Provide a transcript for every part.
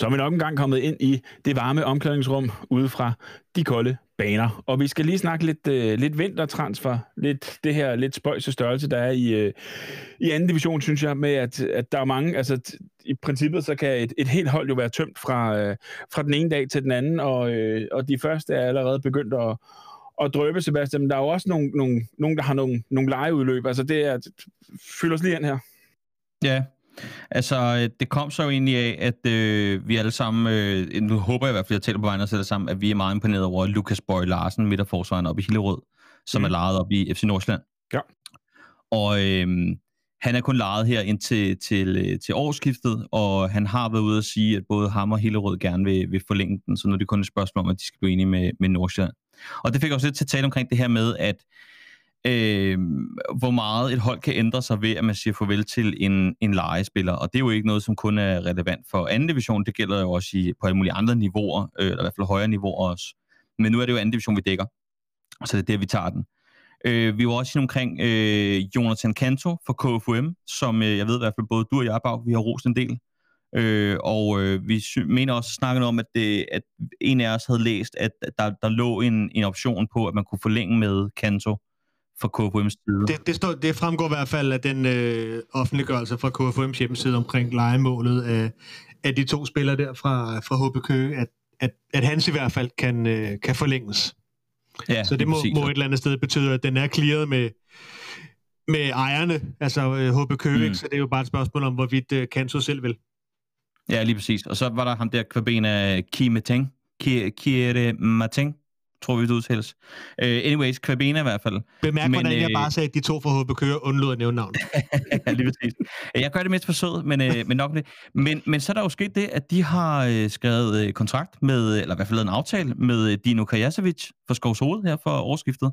Så er vi nok engang kommet ind i det varme omklædningsrum ude fra de kolde baner. Og vi skal lige snakke lidt, øh, lidt vintertransfer, lidt det her lidt spøjse størrelse, der er i, øh, i anden division, synes jeg, med at, at der er mange, altså t- i princippet så kan et, et helt hold jo være tømt fra, øh, fra den ene dag til den anden, og, øh, og de første er allerede begyndt at, at drøbe, Sebastian, men der er jo også nogle, nogle, nogle der har nogle, nogle lejeudløb, altså det er, fyld os lige ind her. Ja, Altså, det kom så jo egentlig af, at øh, vi alle sammen, øh, nu håber jeg i hvert fald, at jeg taler på vegne af os alle sammen, at vi er meget imponeret over Lukas Borg Larsen, midterforsvaren oppe i Hillerød, som mm. er lejet op i FC Nordsjælland. Ja. Og øh, han er kun lejet her indtil til, øh, til årsskiftet, og han har været ude at sige, at både ham og Hillerød gerne vil, vil forlænge den, så nu er det kun et spørgsmål om, at de skal blive enige med, med Nordsjælland. Og det fik også lidt til at tale omkring det her med, at øh, hvor meget et hold kan ændre sig ved, at man siger farvel til en, en legespiller. Og det er jo ikke noget, som kun er relevant for anden division. Det gælder jo også i, på alle mulige andre niveauer, øh, eller i hvert fald højere niveauer også. Men nu er det jo anden division, vi dækker. Så det er der, vi tager den. Øh, vi var også omkring øh, Jonathan Kanto fra KFUM, som øh, jeg ved i hvert fald både du og jeg, Bag, vi har rost en del. Øh, og øh, vi mener også snakket om, at, det, at en af os havde læst, at der, der lå en, en option på, at man kunne forlænge med Kanto fra KFUM's side. Det, det, står, det fremgår i hvert fald af den øh, offentliggørelse fra KFUM's hjemmeside omkring legemålet af, af de to spillere der fra, fra HB Køge, at, at, at hans i hvert fald kan, øh, kan forlænges. Ja, så det må, præcis, må et eller andet sted betyde, at den er clearet med, med ejerne, altså HB Køge, mm. så det er jo bare et spørgsmål om, hvorvidt uh, Kanto selv vil. Ja, lige præcis. Og så var der ham der Kvabena Kimeteng, Kiere Mateng, tror vi, det udtales. Uh, anyways, Kvabena i hvert fald. Bemærk, men, hvordan jeg øh, bare sagde, at de to fra HB Køge undlod at nævne navn. ja, lige præcis. Jeg gør det mest for sød, men, uh, men nok det. Men, men så er der jo sket det, at de har uh, skrevet uh, kontrakt med, eller i hvert fald lavet en aftale med Dino Kajasevic for Skovs Hoved her for årsskiftet.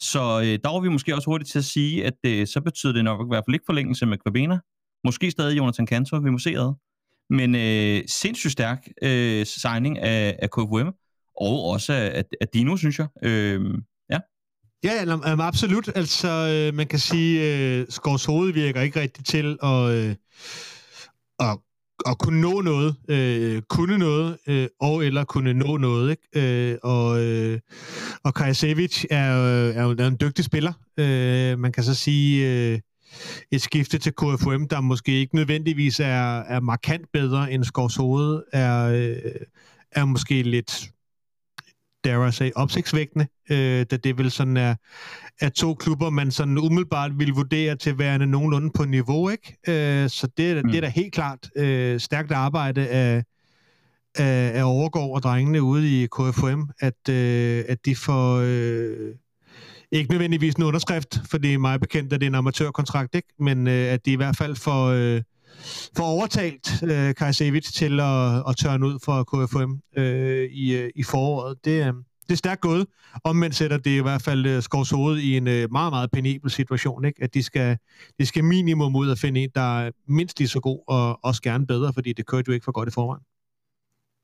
Så uh, der var vi måske også hurtigt til at sige, at uh, så betyder det nok i hvert fald ikke forlængelse med Kvabena. Måske stadig Jonathan Kantor, vi må se ad. Men uh, sindssygt stærk uh, signing af, af KFUM og også af, af Dino, synes jeg. Øh, ja. Ja, absolut. Altså, øh, man kan sige, øh, Skovs hoved virker ikke rigtig til at, øh, at, at kunne nå noget, øh, kunne noget, øh, og eller kunne nå noget. Ikke? Øh, og øh, og Kajasevic er, øh, er, jo, er en dygtig spiller. Øh, man kan så sige... Øh, et skifte til KFM, der måske ikke nødvendigvis er, er markant bedre end Skovs Hoved, er, øh, er måske lidt dare I say, opsigtsvækkende, øh, da det vel sådan er, er to klubber, man sådan umiddelbart vil vurdere til værende nogenlunde på niveau, ikke? Øh, så det, mm. det er da helt klart øh, stærkt arbejde af, af, af Overgaard og drengene ude i KFM, at, øh, at de får... Øh, ikke nødvendigvis en underskrift, fordi mig bekendt, at det er en amatørkontrakt, ikke? men øh, at de i hvert fald får, øh, får overtalt øh, Kajsevic til at, at tørne ud for KFM øh, i, øh, i foråret. Det, øh, det er stærkt gået. Omvendt sætter det i hvert fald øh, Skovs hoved i en øh, meget, meget penibel situation. Ikke? At de skal, de skal minimum ud og finde en, der er mindst lige så god og også gerne bedre, fordi det kørte jo ikke for godt i forvejen.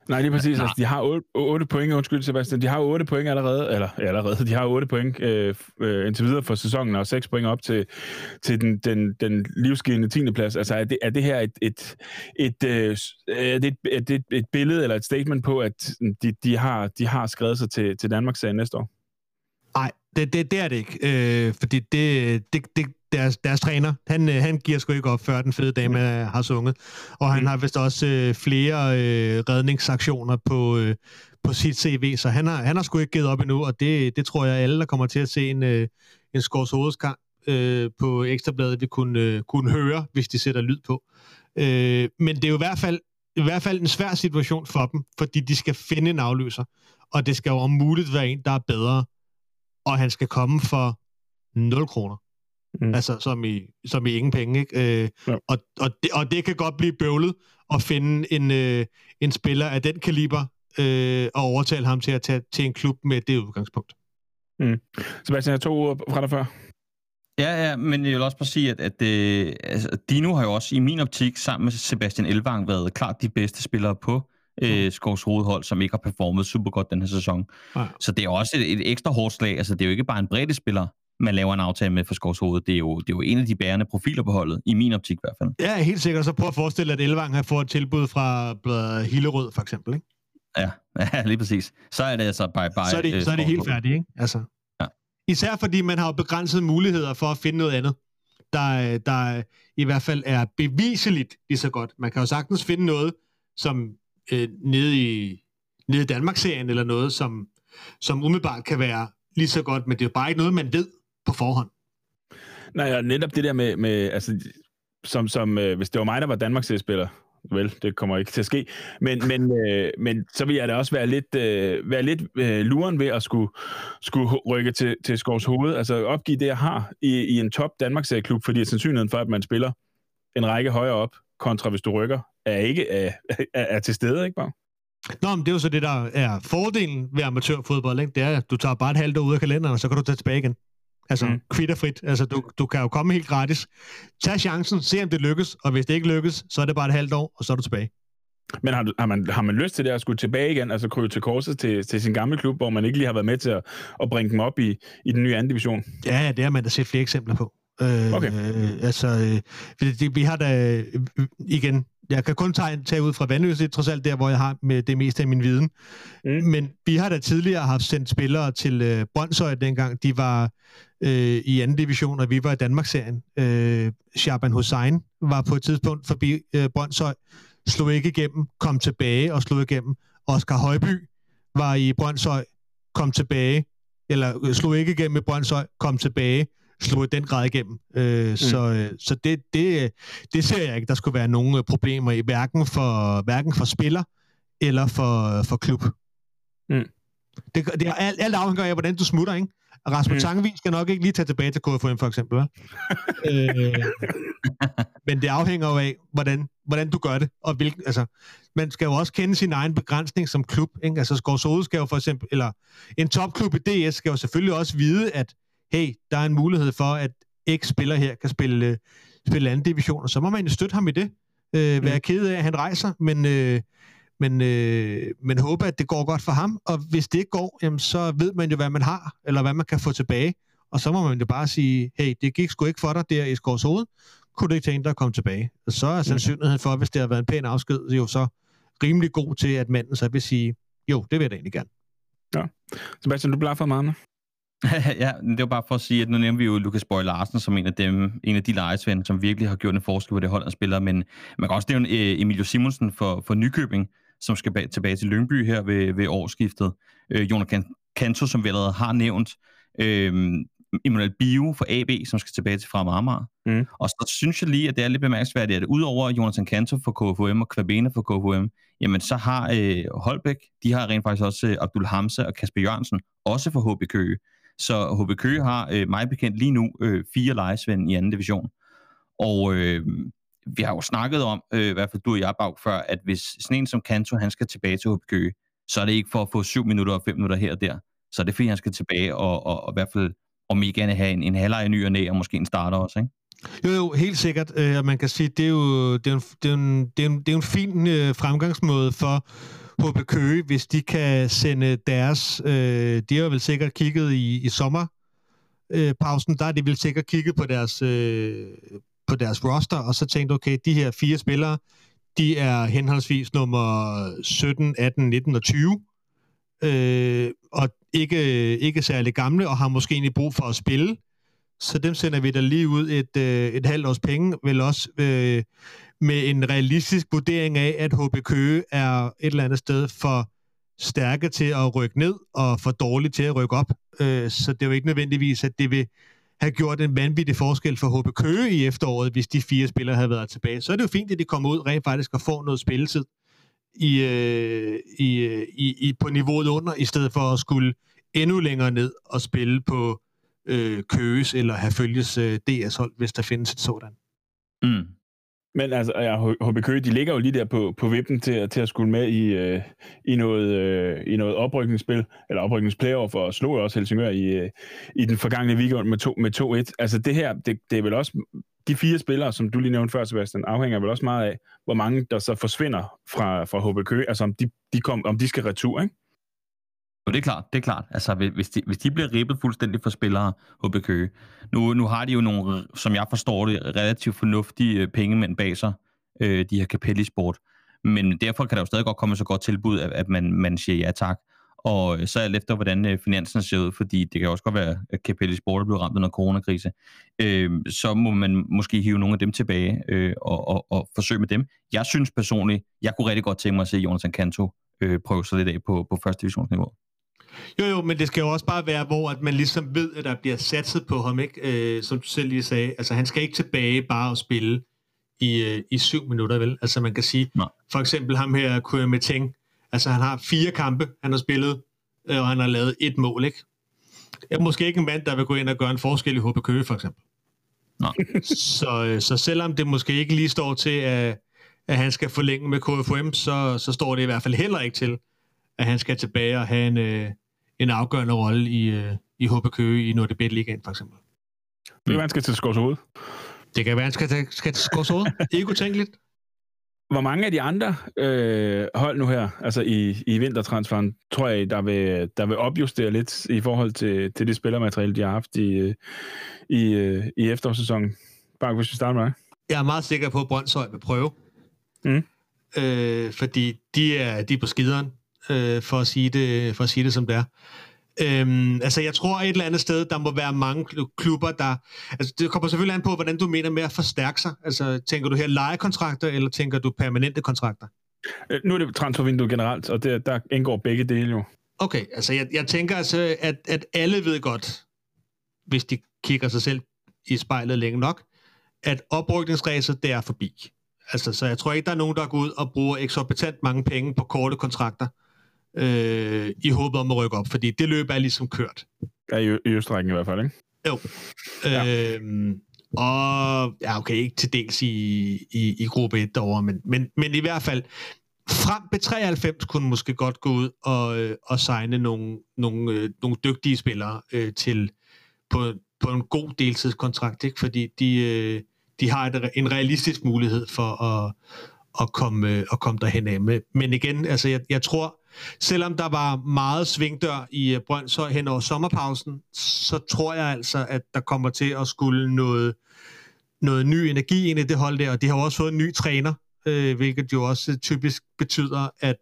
Nej, lige præcis. Altså, de har 8, 8 point, undskyld Sebastian, de har 8 point allerede, eller allerede, de har 8 point øh, øh, indtil videre for sæsonen, og 6 point op til, til den, den, den livsgivende 10. plads. Altså, er det, er det her et, et, et, øh, er det et, et, et billede eller et statement på, at de, de, har, de har skrevet sig til, til Danmarks næste år? Nej, det, det, det er det ikke. Øh, fordi det, det, det, deres, deres træner, han, øh, han giver sgu ikke op, før den fede dame mm. har sunget. Og han mm. har vist også øh, flere øh, redningsaktioner på, øh, på sit CV, så han har, han har sgu ikke givet op endnu, og det, det tror jeg alle, der kommer til at se en, øh, en Skårs Hovedskamp øh, på Ekstrabladet, vil kunne, øh, kunne høre, hvis de sætter lyd på. Øh, men det er jo i hvert fald i hvert fald en svær situation for dem, fordi de skal finde en afløser, og det skal jo om muligt være en, der er bedre, og han skal komme for 0 kroner. Mm. Altså, som i, som i ingen penge, ikke? Øh, ja. og, og, det, og det kan godt blive bøvlet at finde en, øh, en spiller af den kaliber øh, og overtale ham til at tage til en klub med det udgangspunkt. Mm. Sebastian, jeg to ord fra dig før. Ja, ja, men jeg vil også bare sige, at, at øh, altså, Dino har jo også i min optik sammen med Sebastian Elvang været klart de bedste spillere på øh, mm. Skovs hovedhold, som ikke har performet super godt den her sæson. Ja. Så det er også et, et ekstra hårdt slag. Altså, det er jo ikke bare en bredde spiller, man laver en aftale med for Skovshoved. Det er, jo, det er jo en af de bærende profiler på holdet, i min optik i hvert fald. Ja, helt sikkert. Så prøv at forestille dig, at Elvang har fået et tilbud fra Hillerød, for eksempel. Ikke? Ja, ja, lige præcis. Så er det altså bye bye. Så er det, øh, så er det helt færdigt, ikke? Altså. Ja. Især fordi man har jo begrænsede muligheder for at finde noget andet, der, der i hvert fald er beviseligt lige så godt. Man kan jo sagtens finde noget, som øh, nede i nede i Danmarksserien eller noget, som, som umiddelbart kan være lige så godt, men det er jo bare ikke noget, man ved på forhånd. Nej, og netop det der med, med altså, som, som øh, hvis det var mig, der var Danmarks spiller vel, det kommer ikke til at ske, men, men, øh, men så vil jeg da også være lidt, øh, være lidt øh, luren ved at skulle, skulle rykke til, til Skovs Hoved, altså opgive det, jeg har i, i en top Danmarks klub, fordi sandsynligheden for, at man spiller en række højere op, kontra hvis du rykker, er ikke er, er, er til stede, ikke bare? Nå, men det er jo så det, der er fordelen ved amatørfodbold, ikke? det er, at du tager bare et halvt år ud af kalenderen, og så kan du tage tilbage igen. Altså, mm. kvitterfrit. Altså, du, du kan jo komme helt gratis. Tag chancen, se om det lykkes, og hvis det ikke lykkes, så er det bare et halvt år, og så er du tilbage. Men har, har, man, har man lyst til det at skulle tilbage igen, altså krybe til korset til, til sin gamle klub, hvor man ikke lige har været med til at, at bringe dem op i, i den nye anden division? Ja, det har man da set flere eksempler på. Øh, okay. Øh, altså, øh, det, vi har da, øh, igen, jeg kan kun tage, tage ud fra Vandløse, trods alt der, hvor jeg har med det meste af min viden. Mm. Men vi har da tidligere haft sendt spillere til øh, Brøndshøj dengang. De var øh, i anden division, og vi var i Danmarksserien. Øh, Shaban Hussein var på et tidspunkt forbi øh, Brøndshøj, slog ikke igennem, kom tilbage og slog igennem. Oscar Højby var i Brøndshøj, kom tilbage, eller øh, slog ikke igennem i Brøndshøj, kom tilbage, slog i den grad igennem. Øh, mm. Så, øh, så det, det, det ser jeg ikke, der skulle være nogen problemer i, hverken for, hverken for spiller eller for, for klub. Mm. Det, det er alt, alt afhænger af, hvordan du smutter, ikke? Rasmus mm. Tangvi skal nok ikke lige tage tilbage til KFM, for eksempel. øh, men det afhænger jo af, hvordan, hvordan du gør det, og hvilken, altså, man skal jo også kende sin egen begrænsning som klub, ikke? Altså, Skovsode skal jo for eksempel, eller en topklub i DS skal jo selvfølgelig også vide, at hey, der er en mulighed for, at X spiller her kan spille, spille anden division, og så må man støtte ham i det. Øh, være mm. ked af, at han rejser, men, øh, men, øh, men håbe, at det går godt for ham. Og hvis det ikke går, jamen, så ved man jo, hvad man har, eller hvad man kan få tilbage. Og så må man jo bare sige, hey, det gik sgu ikke for dig der i Skårs hoved. Kunne du ikke tænke dig at komme tilbage? Og så er mm. sandsynligheden for, hvis det har været en pæn afsked, jo så rimelig god til, at manden så vil sige, jo, det vil jeg da egentlig gerne. Ja. Sebastian, du bliver for meget ja, det var bare for at sige, at nu nævner vi jo Lukas Boy Larsen som en af dem, en af de lejesvende, som virkelig har gjort en forskel på det hold, han spiller, men man kan også nævne øh, Emilio Simonsen for, for Nykøbing, som skal bag, tilbage til Lyngby her ved, ved årsskiftet. Øh, Jonas Kanto, som vi allerede har nævnt. Øh, Emmanuel Bio for AB, som skal tilbage til Fremad Amager. Mm. Og så synes jeg lige, at det er lidt bemærkelsesværdigt, at udover Jonathan Kanto for KFUM og Kvabena for KFUM, jamen så har øh, Holbæk, de har rent faktisk også øh, Abdul Hamza og Kasper Jørgensen, også for HB Køge. Så HB Køge har øh, mig bekendt lige nu øh, fire lejesvend i anden division. Og øh, vi har jo snakket om, øh, i hvert fald du og jeg, Bag, før, at hvis sådan en som Kanto, han skal tilbage til HB Køge, så er det ikke for at få syv minutter og fem minutter her og der. Så er det fordi, han skal tilbage og, og, og i hvert fald om I gerne have en, en halvleg ny og næ, og måske en starter også, ikke? Jo, jo, helt sikkert. Øh, man kan sige, det er jo, det er en, det er en, det er en, det er en fin øh, fremgangsmåde for HB Køge, hvis de kan sende deres... Øh, de har vel sikkert kigget i, i sommer, øh, pausen, der er de vel sikkert kigget på deres, øh, på deres roster, og så tænkt, okay, de her fire spillere, de er henholdsvis nummer 17, 18, 19 og 20, øh, og ikke, ikke særlig gamle, og har måske egentlig brug for at spille. Så dem sender vi da lige ud et, øh, et halvt års penge, vel også øh, med en realistisk vurdering af, at HB Køge er et eller andet sted for stærke til at rykke ned, og for dårlige til at rykke op. Øh, så det er jo ikke nødvendigvis, at det vil have gjort en vanvittig forskel for HB Køge i efteråret, hvis de fire spillere havde været tilbage. Så er det jo fint, at de kommer ud rent faktisk og får noget spilletid i, øh, i, øh, i, i, på niveauet under, i stedet for at skulle endnu længere ned og spille på øh, Køges eller have følges øh, DS-hold, hvis der findes et sådan. Mm. Men altså, ja, HB Køge, de ligger jo lige der på, på vippen til, til at skulle med i, øh, i, noget, øh, i noget oprykningsspil, eller oprykningsplayoff, og slog også Helsingør i, øh, i den forgangne weekend med, to, med 2-1. Altså det her, det, det er vel også, de fire spillere, som du lige nævnte før, Sebastian, afhænger vel også meget af, hvor mange der så forsvinder fra, fra HB Køge, altså om de, de, kom, om de skal retur, ikke? Jo, det er klart, det er klart. Altså, hvis de, hvis de bliver ribbet fuldstændig for spillere, HB Køge. Nu, nu har de jo nogle, som jeg forstår det, relativt fornuftige øh, pengemænd bag sig, øh, de her Capelli Sport. Men derfor kan der jo stadig godt komme så godt tilbud, at, at man, man siger ja tak. Og øh, så er efter, hvordan øh, finansen ser ud, fordi det kan også godt være, at Capelli Sport er blevet ramt af coronakrise. Øh, så må man måske hive nogle af dem tilbage øh, og, og, og forsøge med dem. Jeg synes personligt, jeg kunne rigtig godt tænke mig at se Jonathan Kanto øh, prøve sig lidt af på, på første divisionsniveau. Jo, jo, men det skal jo også bare være, hvor at man ligesom ved, at der bliver satset på ham, ikke? Øh, som du selv lige sagde. Altså, han skal ikke tilbage bare og spille i, øh, i syv minutter, vel? Altså, man kan sige, Nej. for eksempel ham her, Kouyameteng, altså han har fire kampe, han har spillet, øh, og han har lavet et mål, ikke? Jeg er måske ikke en mand, der vil gå ind og gøre en forskel i HB Køge, for eksempel. Nej. så, øh, så selvom det måske ikke lige står til, at, at han skal forlænge med KFM, så, så står det i hvert fald heller ikke til, at han skal tilbage og have en, øh, en afgørende rolle i, øh, i HB Køge i Nordebet Ligaen, for eksempel. Det kan være, han skal til Skovshoved. Det kan være, han skal til, skal til Skovshoved. ikke utænkeligt. Hvor mange af de andre øh, hold nu her, altså i, i vintertransferen, tror jeg, der vil, der vil opjustere lidt i forhold til, til det spillermateriale, de har haft i, i, øh, i efterårssæsonen? Bare hvis vi starter med Jeg er meget sikker på, at Brøndshøj vil prøve. Mm. Øh, fordi de er, de er på skideren øh, for, at sige det, for at sige det som det er. Øhm, altså, jeg tror et eller andet sted, der må være mange klubber, der... Altså, det kommer selvfølgelig an på, hvordan du mener med at forstærke sig. Altså, tænker du her lejekontrakter, eller tænker du permanente kontrakter? Øh, nu er det transfervinduet generelt, og det, der indgår begge dele jo. Okay, altså jeg, jeg tænker altså, at, at alle ved godt, hvis de kigger sig selv i spejlet længe nok, at oprykningsræset, det er forbi. Altså, så jeg tror ikke, der er nogen, der går ud og bruger eksorbitant mange penge på korte kontrakter, øh, i håbet om at rykke op, fordi det løb er ligesom kørt. Ja, i, i Østrækken i hvert fald, ikke? Jo. Ja. Øhm, og ja, okay, ikke til dels i, i, i gruppe 1 derovre, men, men, men i hvert fald, frem på 93 kunne måske godt gå ud og, øh, og signe nogle, nogle, øh, nogle dygtige spillere øh, til på, på en god deltidskontrakt, ikke? fordi de, øh, de har et, en realistisk mulighed for at, at komme, øh, at komme derhen af. Men igen, altså jeg, jeg tror, selvom der var meget svingdør i øh, Brøndshøj hen over sommerpausen, så tror jeg altså, at der kommer til at skulle noget, noget ny energi ind i det hold der, og de har også fået en ny træner, øh, hvilket jo også øh, typisk betyder, at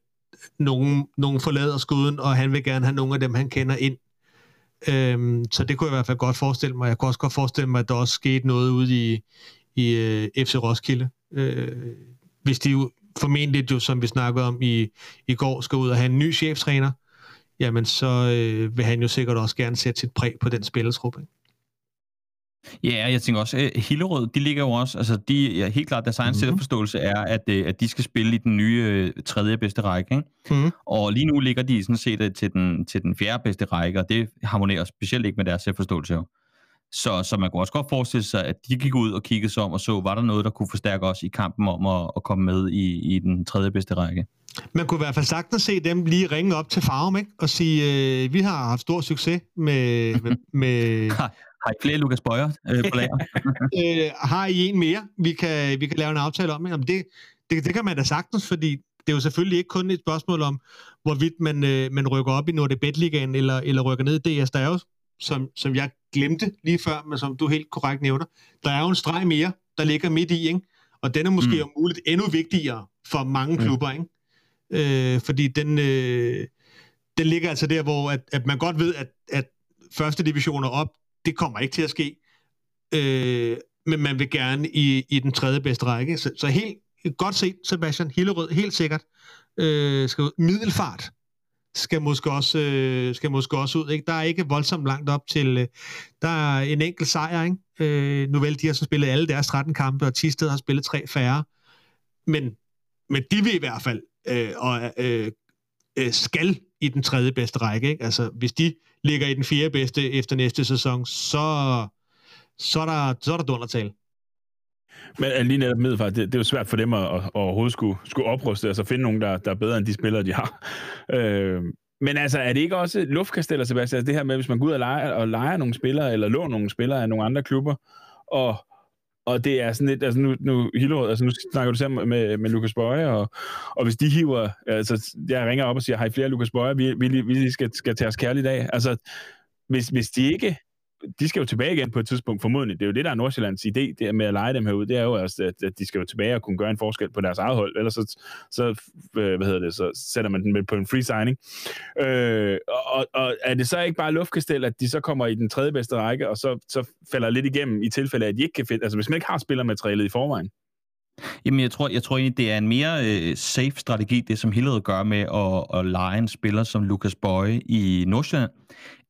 nogen, nogen forlader skuden, og han vil gerne have nogle af dem, han kender ind. Øhm, så det kunne jeg i hvert fald godt forestille mig. Jeg kunne også godt forestille mig, at der også skete noget ude i, i øh, FC Roskilde. Øh, hvis de formentlig jo, som vi snakkede om i, i går, skal ud og have en ny cheftræner, jamen så øh, vil han jo sikkert også gerne sætte sit præg på den spillertruppe. Ja, jeg tænker også, øh, Hillerød, de ligger jo også, altså de, ja, helt klart, deres egen mm-hmm. selvforståelse er, at, øh, at de skal spille i den nye øh, tredje bedste række. Ikke? Mm-hmm. Og lige nu ligger de sådan set til den, til den fjerde bedste række, og det harmonerer specielt ikke med deres selvforståelse. Jo. Så, så man kunne også godt forestille sig, at de gik ud og kiggede sig om og så, var der noget, der kunne forstærke os i kampen om at, at komme med i, i den tredje bedste række. Man kunne i hvert fald sagtens se dem lige ringe op til Farum ikke? og sige, øh, vi har haft stor succes med... med, med har, har I flere Lukas Bøjer øh, på lager? øh, har I en mere, vi kan, vi kan lave en aftale om? Jamen det, det, det kan man da sagtens, fordi det er jo selvfølgelig ikke kun et spørgsmål om, hvorvidt man, øh, man rykker op i Nordebet-ligaen eller, eller rykker ned i DS. Der er jo, som, som jeg glemte lige før, men som du helt korrekt nævner, der er jo en streg mere, der ligger midt i, ikke? og den er måske mm. om muligt endnu vigtigere for mange klubber, ikke? Øh, fordi den, øh, den ligger altså der, hvor at, at man godt ved, at, at første divisioner op, det kommer ikke til at ske, øh, men man vil gerne i, i den tredje bedste række. Så, så helt godt set, Sebastian Hillerød, helt sikkert, øh, skal middelfart skal måske også, øh, skal måske også ud. Ikke? Der er ikke voldsomt langt op til... Øh, der er en enkelt sejr, ikke? Øh, nu vel, de har så spillet alle deres 13 kampe, og Tisted har spillet tre færre. Men, men de vil i hvert fald, øh, og øh, øh, skal i den tredje bedste række. Ikke? Altså, hvis de ligger i den fjerde bedste efter næste sæson, så, så er der, så er der dundertal. Men øh, lige netop middelfart, det, det er jo svært for dem at, at, overhovedet skulle, skulle opruste, altså finde nogen, der, der er bedre end de spillere, de har. Øh, men altså, er det ikke også luftkasteller, Sebastian? Altså det her med, hvis man går ud og leger, og leger nogle spillere, eller låner nogle spillere af nogle andre klubber, og og det er sådan lidt, altså nu, nu Hillerød, altså nu snakker du sammen med, med Lukas Bøje, og, og hvis de hiver, altså jeg ringer op og siger, hej flere Lukas Bøje, vi, vi, vi skal, skal tage os kærligt af. Altså, hvis, hvis de ikke de skal jo tilbage igen på et tidspunkt, formodentlig. Det er jo det, der er Nordsjællands idé det med at lege dem herude. Det er jo, altså, at, at de skal jo tilbage og kunne gøre en forskel på deres eget hold. Ellers så, så, øh, hvad hedder det, så sætter man den på en free signing. Øh, og, og er det så ikke bare luftkastel, at de så kommer i den tredje bedste række, og så, så falder lidt igennem i tilfælde af, at de ikke kan finde... Altså hvis man ikke har spillermaterialet i forvejen, Jamen, jeg tror, jeg tror egentlig, det er en mere øh, safe strategi, det som Hillerød gør med at, at lege en spiller som Lucas Bøje i Nordsjælland,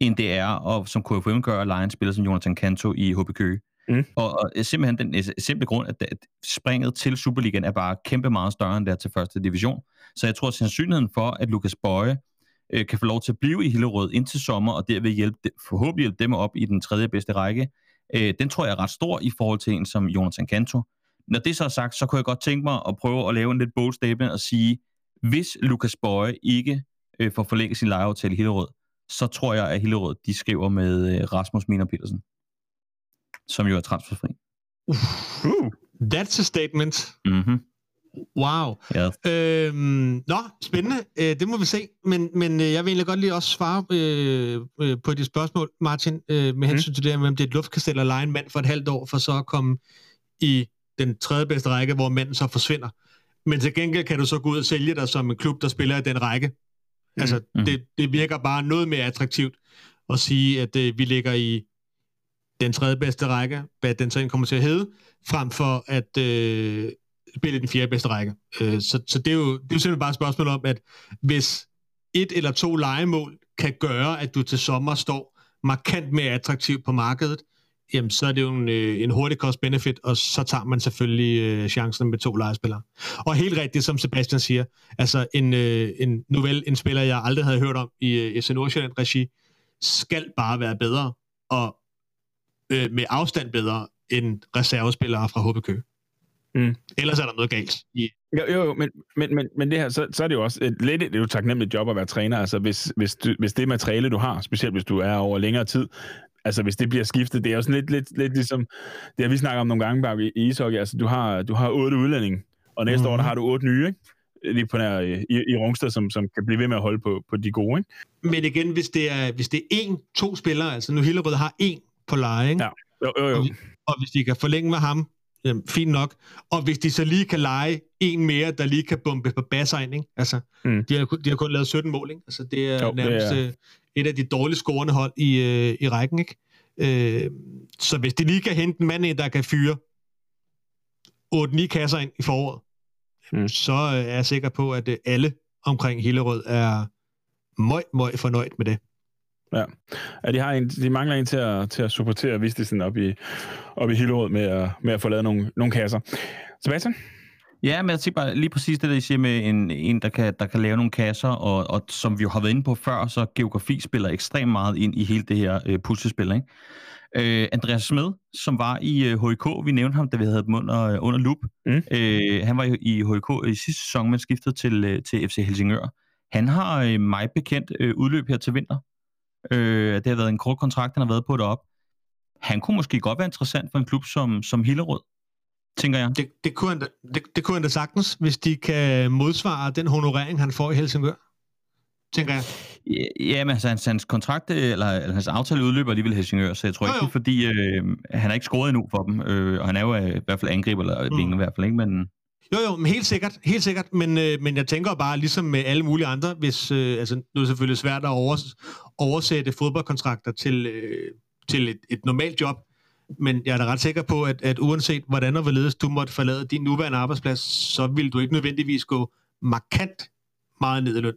end det er, og som KFM gør, at lege en spiller som Jonathan Kanto i HB Køge. Mm. Og, og simpelthen den simple grund, at, at springet til Superligaen er bare kæmpe meget større end der til første division. Så jeg tror, at sandsynligheden for, at Lucas Bøje øh, kan få lov til at blive i Hillerød indtil sommer, og derved hjælpe, forhåbentlig hjælpe dem op i den tredje bedste række, øh, den tror jeg er ret stor i forhold til en som Jonathan Kanto. Når det så er sagt, så kunne jeg godt tænke mig at prøve at lave en lidt bold statement og sige, hvis Lukas Bøje ikke øh, får forlænget sin lejeaftale i Hillerød, så tror jeg, at Hillerød de skriver med øh, Rasmus Miner Petersen, som jo er transferfri. Uh, that's a statement. Mm-hmm. Wow. Ja. Øhm, nå, spændende. Øh, det må vi se. Men, men øh, jeg vil egentlig godt lige også svare øh, øh, på dit spørgsmål, Martin, øh, med hensyn mm. til det her, om det er et luftkastel eller en mand for et halvt år, for så at komme i den tredje bedste række, hvor manden så forsvinder. Men til gengæld kan du så gå ud og sælge dig som en klub, der spiller i den række. Mm. Altså, mm. det, det virker bare noget mere attraktivt at sige, at øh, vi ligger i den tredje bedste række, hvad den så kommer til at hedde, frem for at øh, spille i den fjerde bedste række. Øh, så så det, er jo, det er jo simpelthen bare et spørgsmål om, at hvis et eller to legemål kan gøre, at du til sommer står markant mere attraktiv på markedet, jamen så er det jo en, øh, en hurtig cost-benefit, og så tager man selvfølgelig øh, chancen med to lejespillere. Og helt rigtigt, som Sebastian siger, altså en, øh, en novelle, en spiller, jeg aldrig havde hørt om i øh, FC Nordsjælland-regi, skal bare være bedre, og øh, med afstand bedre end reservespillere fra HB Køge. Mm. Ellers er der noget galt. I... Jo, jo, men, men, men, men det her, så, så er det jo også et, lidt et, et taknemmeligt job at være træner. Altså, hvis, hvis, du, hvis det materiale, du har, specielt hvis du er over længere tid, altså hvis det bliver skiftet, det er jo sådan lidt, lidt, lidt ligesom, det har vi snakket om nogle gange bare i ishockey, altså du har, du har otte udlændinge, og næste mm. år der har du otte nye, ikke? lige på der, i, i Rungsted, som, som kan blive ved med at holde på, på de gode. Ikke? Men igen, hvis det er, hvis det er en, to spillere, altså nu Hillerød har en på leje, ikke? Ja. Jo, jo, jo. Og, og hvis de kan forlænge med ham, jamen, fint nok. Og hvis de så lige kan lege en mere, der lige kan bombe på bassegn, ikke? Altså, mm. de, har, de har kun lavet 17 mål, ikke? Altså, det er jo, nærmest det er... Øh, et af de dårligt scorende hold i, øh, i rækken, ikke? Øh, så hvis de lige kan hente en mand ind, der kan fyre 8-9 kasser ind i foråret, mm. så er jeg sikker på, at øh, alle omkring Hillerød er møg, møg fornøjet med det. Ja, ja de, har en, de mangler en til at, til at supportere Vistisen op i, op i Hillerød med at, med at få lavet nogle, nogle kasser. Sebastian? Ja, men jeg tænker bare lige præcis det, der I siger med en, en der, kan, der kan lave nogle kasser, og, og som vi jo har været inde på før, så geografi spiller ekstremt meget ind i hele det her øh, puslespil. Ikke? Øh, Andreas Smed, som var i øh, HIK, vi nævnte ham, da vi havde dem under, under loop. Mm. Øh, han var i HIK i sidste sæson, men skiftede til, øh, til FC Helsingør. Han har øh, mig bekendt øh, udløb her til vinter. Øh, det har været en kort kontrakt, han har været på det op. Han kunne måske godt være interessant for en klub som, som Hillerød tænker jeg. Det, det, kunne han da, det, det kunne han da sagtens, hvis de kan modsvare den honorering, han får i Helsingør, tænker jeg. Ja, men altså, hans, hans kontrakt, eller, eller hans aftale udløber alligevel Helsingør, så jeg tror jo, jo. ikke, fordi øh, han har ikke scoret endnu for dem, øh, og han er jo øh, i hvert fald angriber, eller mm. i hvert fald ikke, men... Jo, jo, men helt sikkert, helt sikkert, men, øh, men jeg tænker bare, ligesom med alle mulige andre, hvis, øh, altså, nu er det selvfølgelig svært at overs, oversætte fodboldkontrakter til, øh, til et, et normalt job, men jeg er da ret sikker på, at, at uanset hvordan og hvorledes du måtte forlade din nuværende arbejdsplads, så vil du ikke nødvendigvis gå markant meget ned i løn.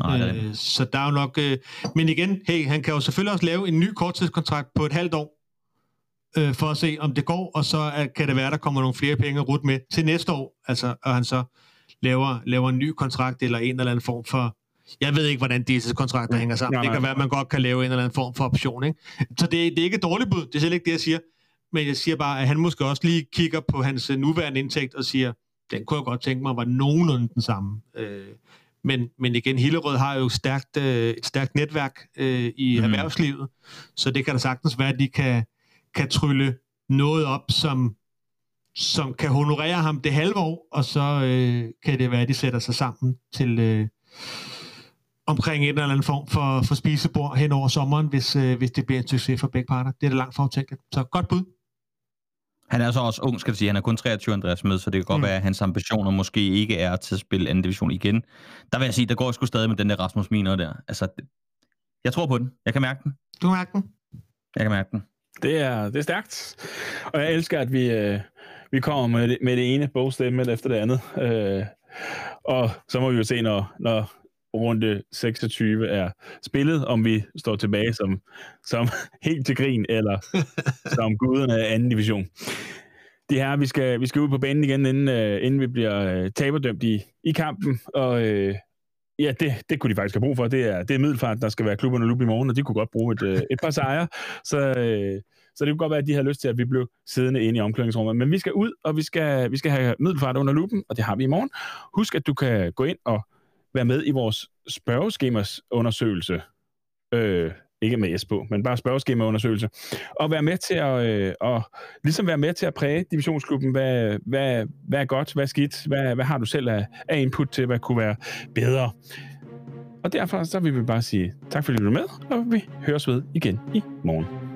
Nej, øh, så der er jo nok... Øh, men igen, hey, han kan jo selvfølgelig også lave en ny korttidskontrakt på et halvt år, øh, for at se, om det går, og så er, kan det være, der kommer nogle flere penge rut med til næste år, altså, og han så laver, laver en ny kontrakt, eller en eller anden form for jeg ved ikke, hvordan disse kontrakter hænger sammen. Nej, nej. Det kan være, at man godt kan lave en eller anden form for option. Ikke? Så det, det er ikke et dårligt bud. Det er slet ikke det, jeg siger. Men jeg siger bare, at han måske også lige kigger på hans øh, nuværende indtægt og siger, den kunne jeg godt tænke mig var nogenlunde den samme. Øh, men, men igen, Hillerød har jo stærkt, øh, et stærkt netværk øh, i mm. erhvervslivet, så det kan da sagtens være, at de kan, kan trylle noget op, som som kan honorere ham det halve år, og så øh, kan det være, at de sætter sig sammen til øh, omkring en eller anden form for, for spisebord hen over sommeren, hvis, øh, hvis det bliver en succes for begge parter. Det er det langt fra utænkeligt. Så godt bud. Han er så også ung, skal jeg sige. Han er kun 23, Andreas med, så det kan godt mm. være, at hans ambitioner måske ikke er til at spille anden division igen. Der vil jeg sige, der går sgu stadig med den der Rasmus Miner der. Altså, jeg tror på den. Jeg kan mærke den. Du kan mærke den? Jeg kan mærke den. Det er, det er stærkt. Og jeg elsker, at vi, øh, vi kommer med det, med det ene bogstemme efter det andet. Øh, og så må vi jo se, når, når runde 26 er spillet, om vi står tilbage som, som helt til grin, eller som guderne af anden division. Det her, vi skal, vi skal ud på banen igen, inden, uh, inden vi bliver uh, taberdømt i, i kampen, og uh, ja, det, det kunne de faktisk have brug for. Det er, det er middelfart, der skal være klubberne lup i morgen, og de kunne godt bruge et, øh, et par sejre. Så, øh, så det kunne godt være, at de har lyst til, at vi blev siddende inde i omklædningsrummet. Men vi skal ud, og vi skal, vi skal have middelfart under lupen, og det har vi i morgen. Husk, at du kan gå ind og være med i vores spørgeskemers undersøgelse. Øh, ikke med S på, men bare spørgeskemaundersøgelse, og være med til at, øh, og ligesom være med til at præge divisionsklubben, hvad, hvad, hvad er godt, hvad er skidt, hvad, hvad har du selv af, af input til, hvad kunne være bedre. Og derfor så vil vi bare sige tak fordi du er med, og vi høres ved igen i morgen.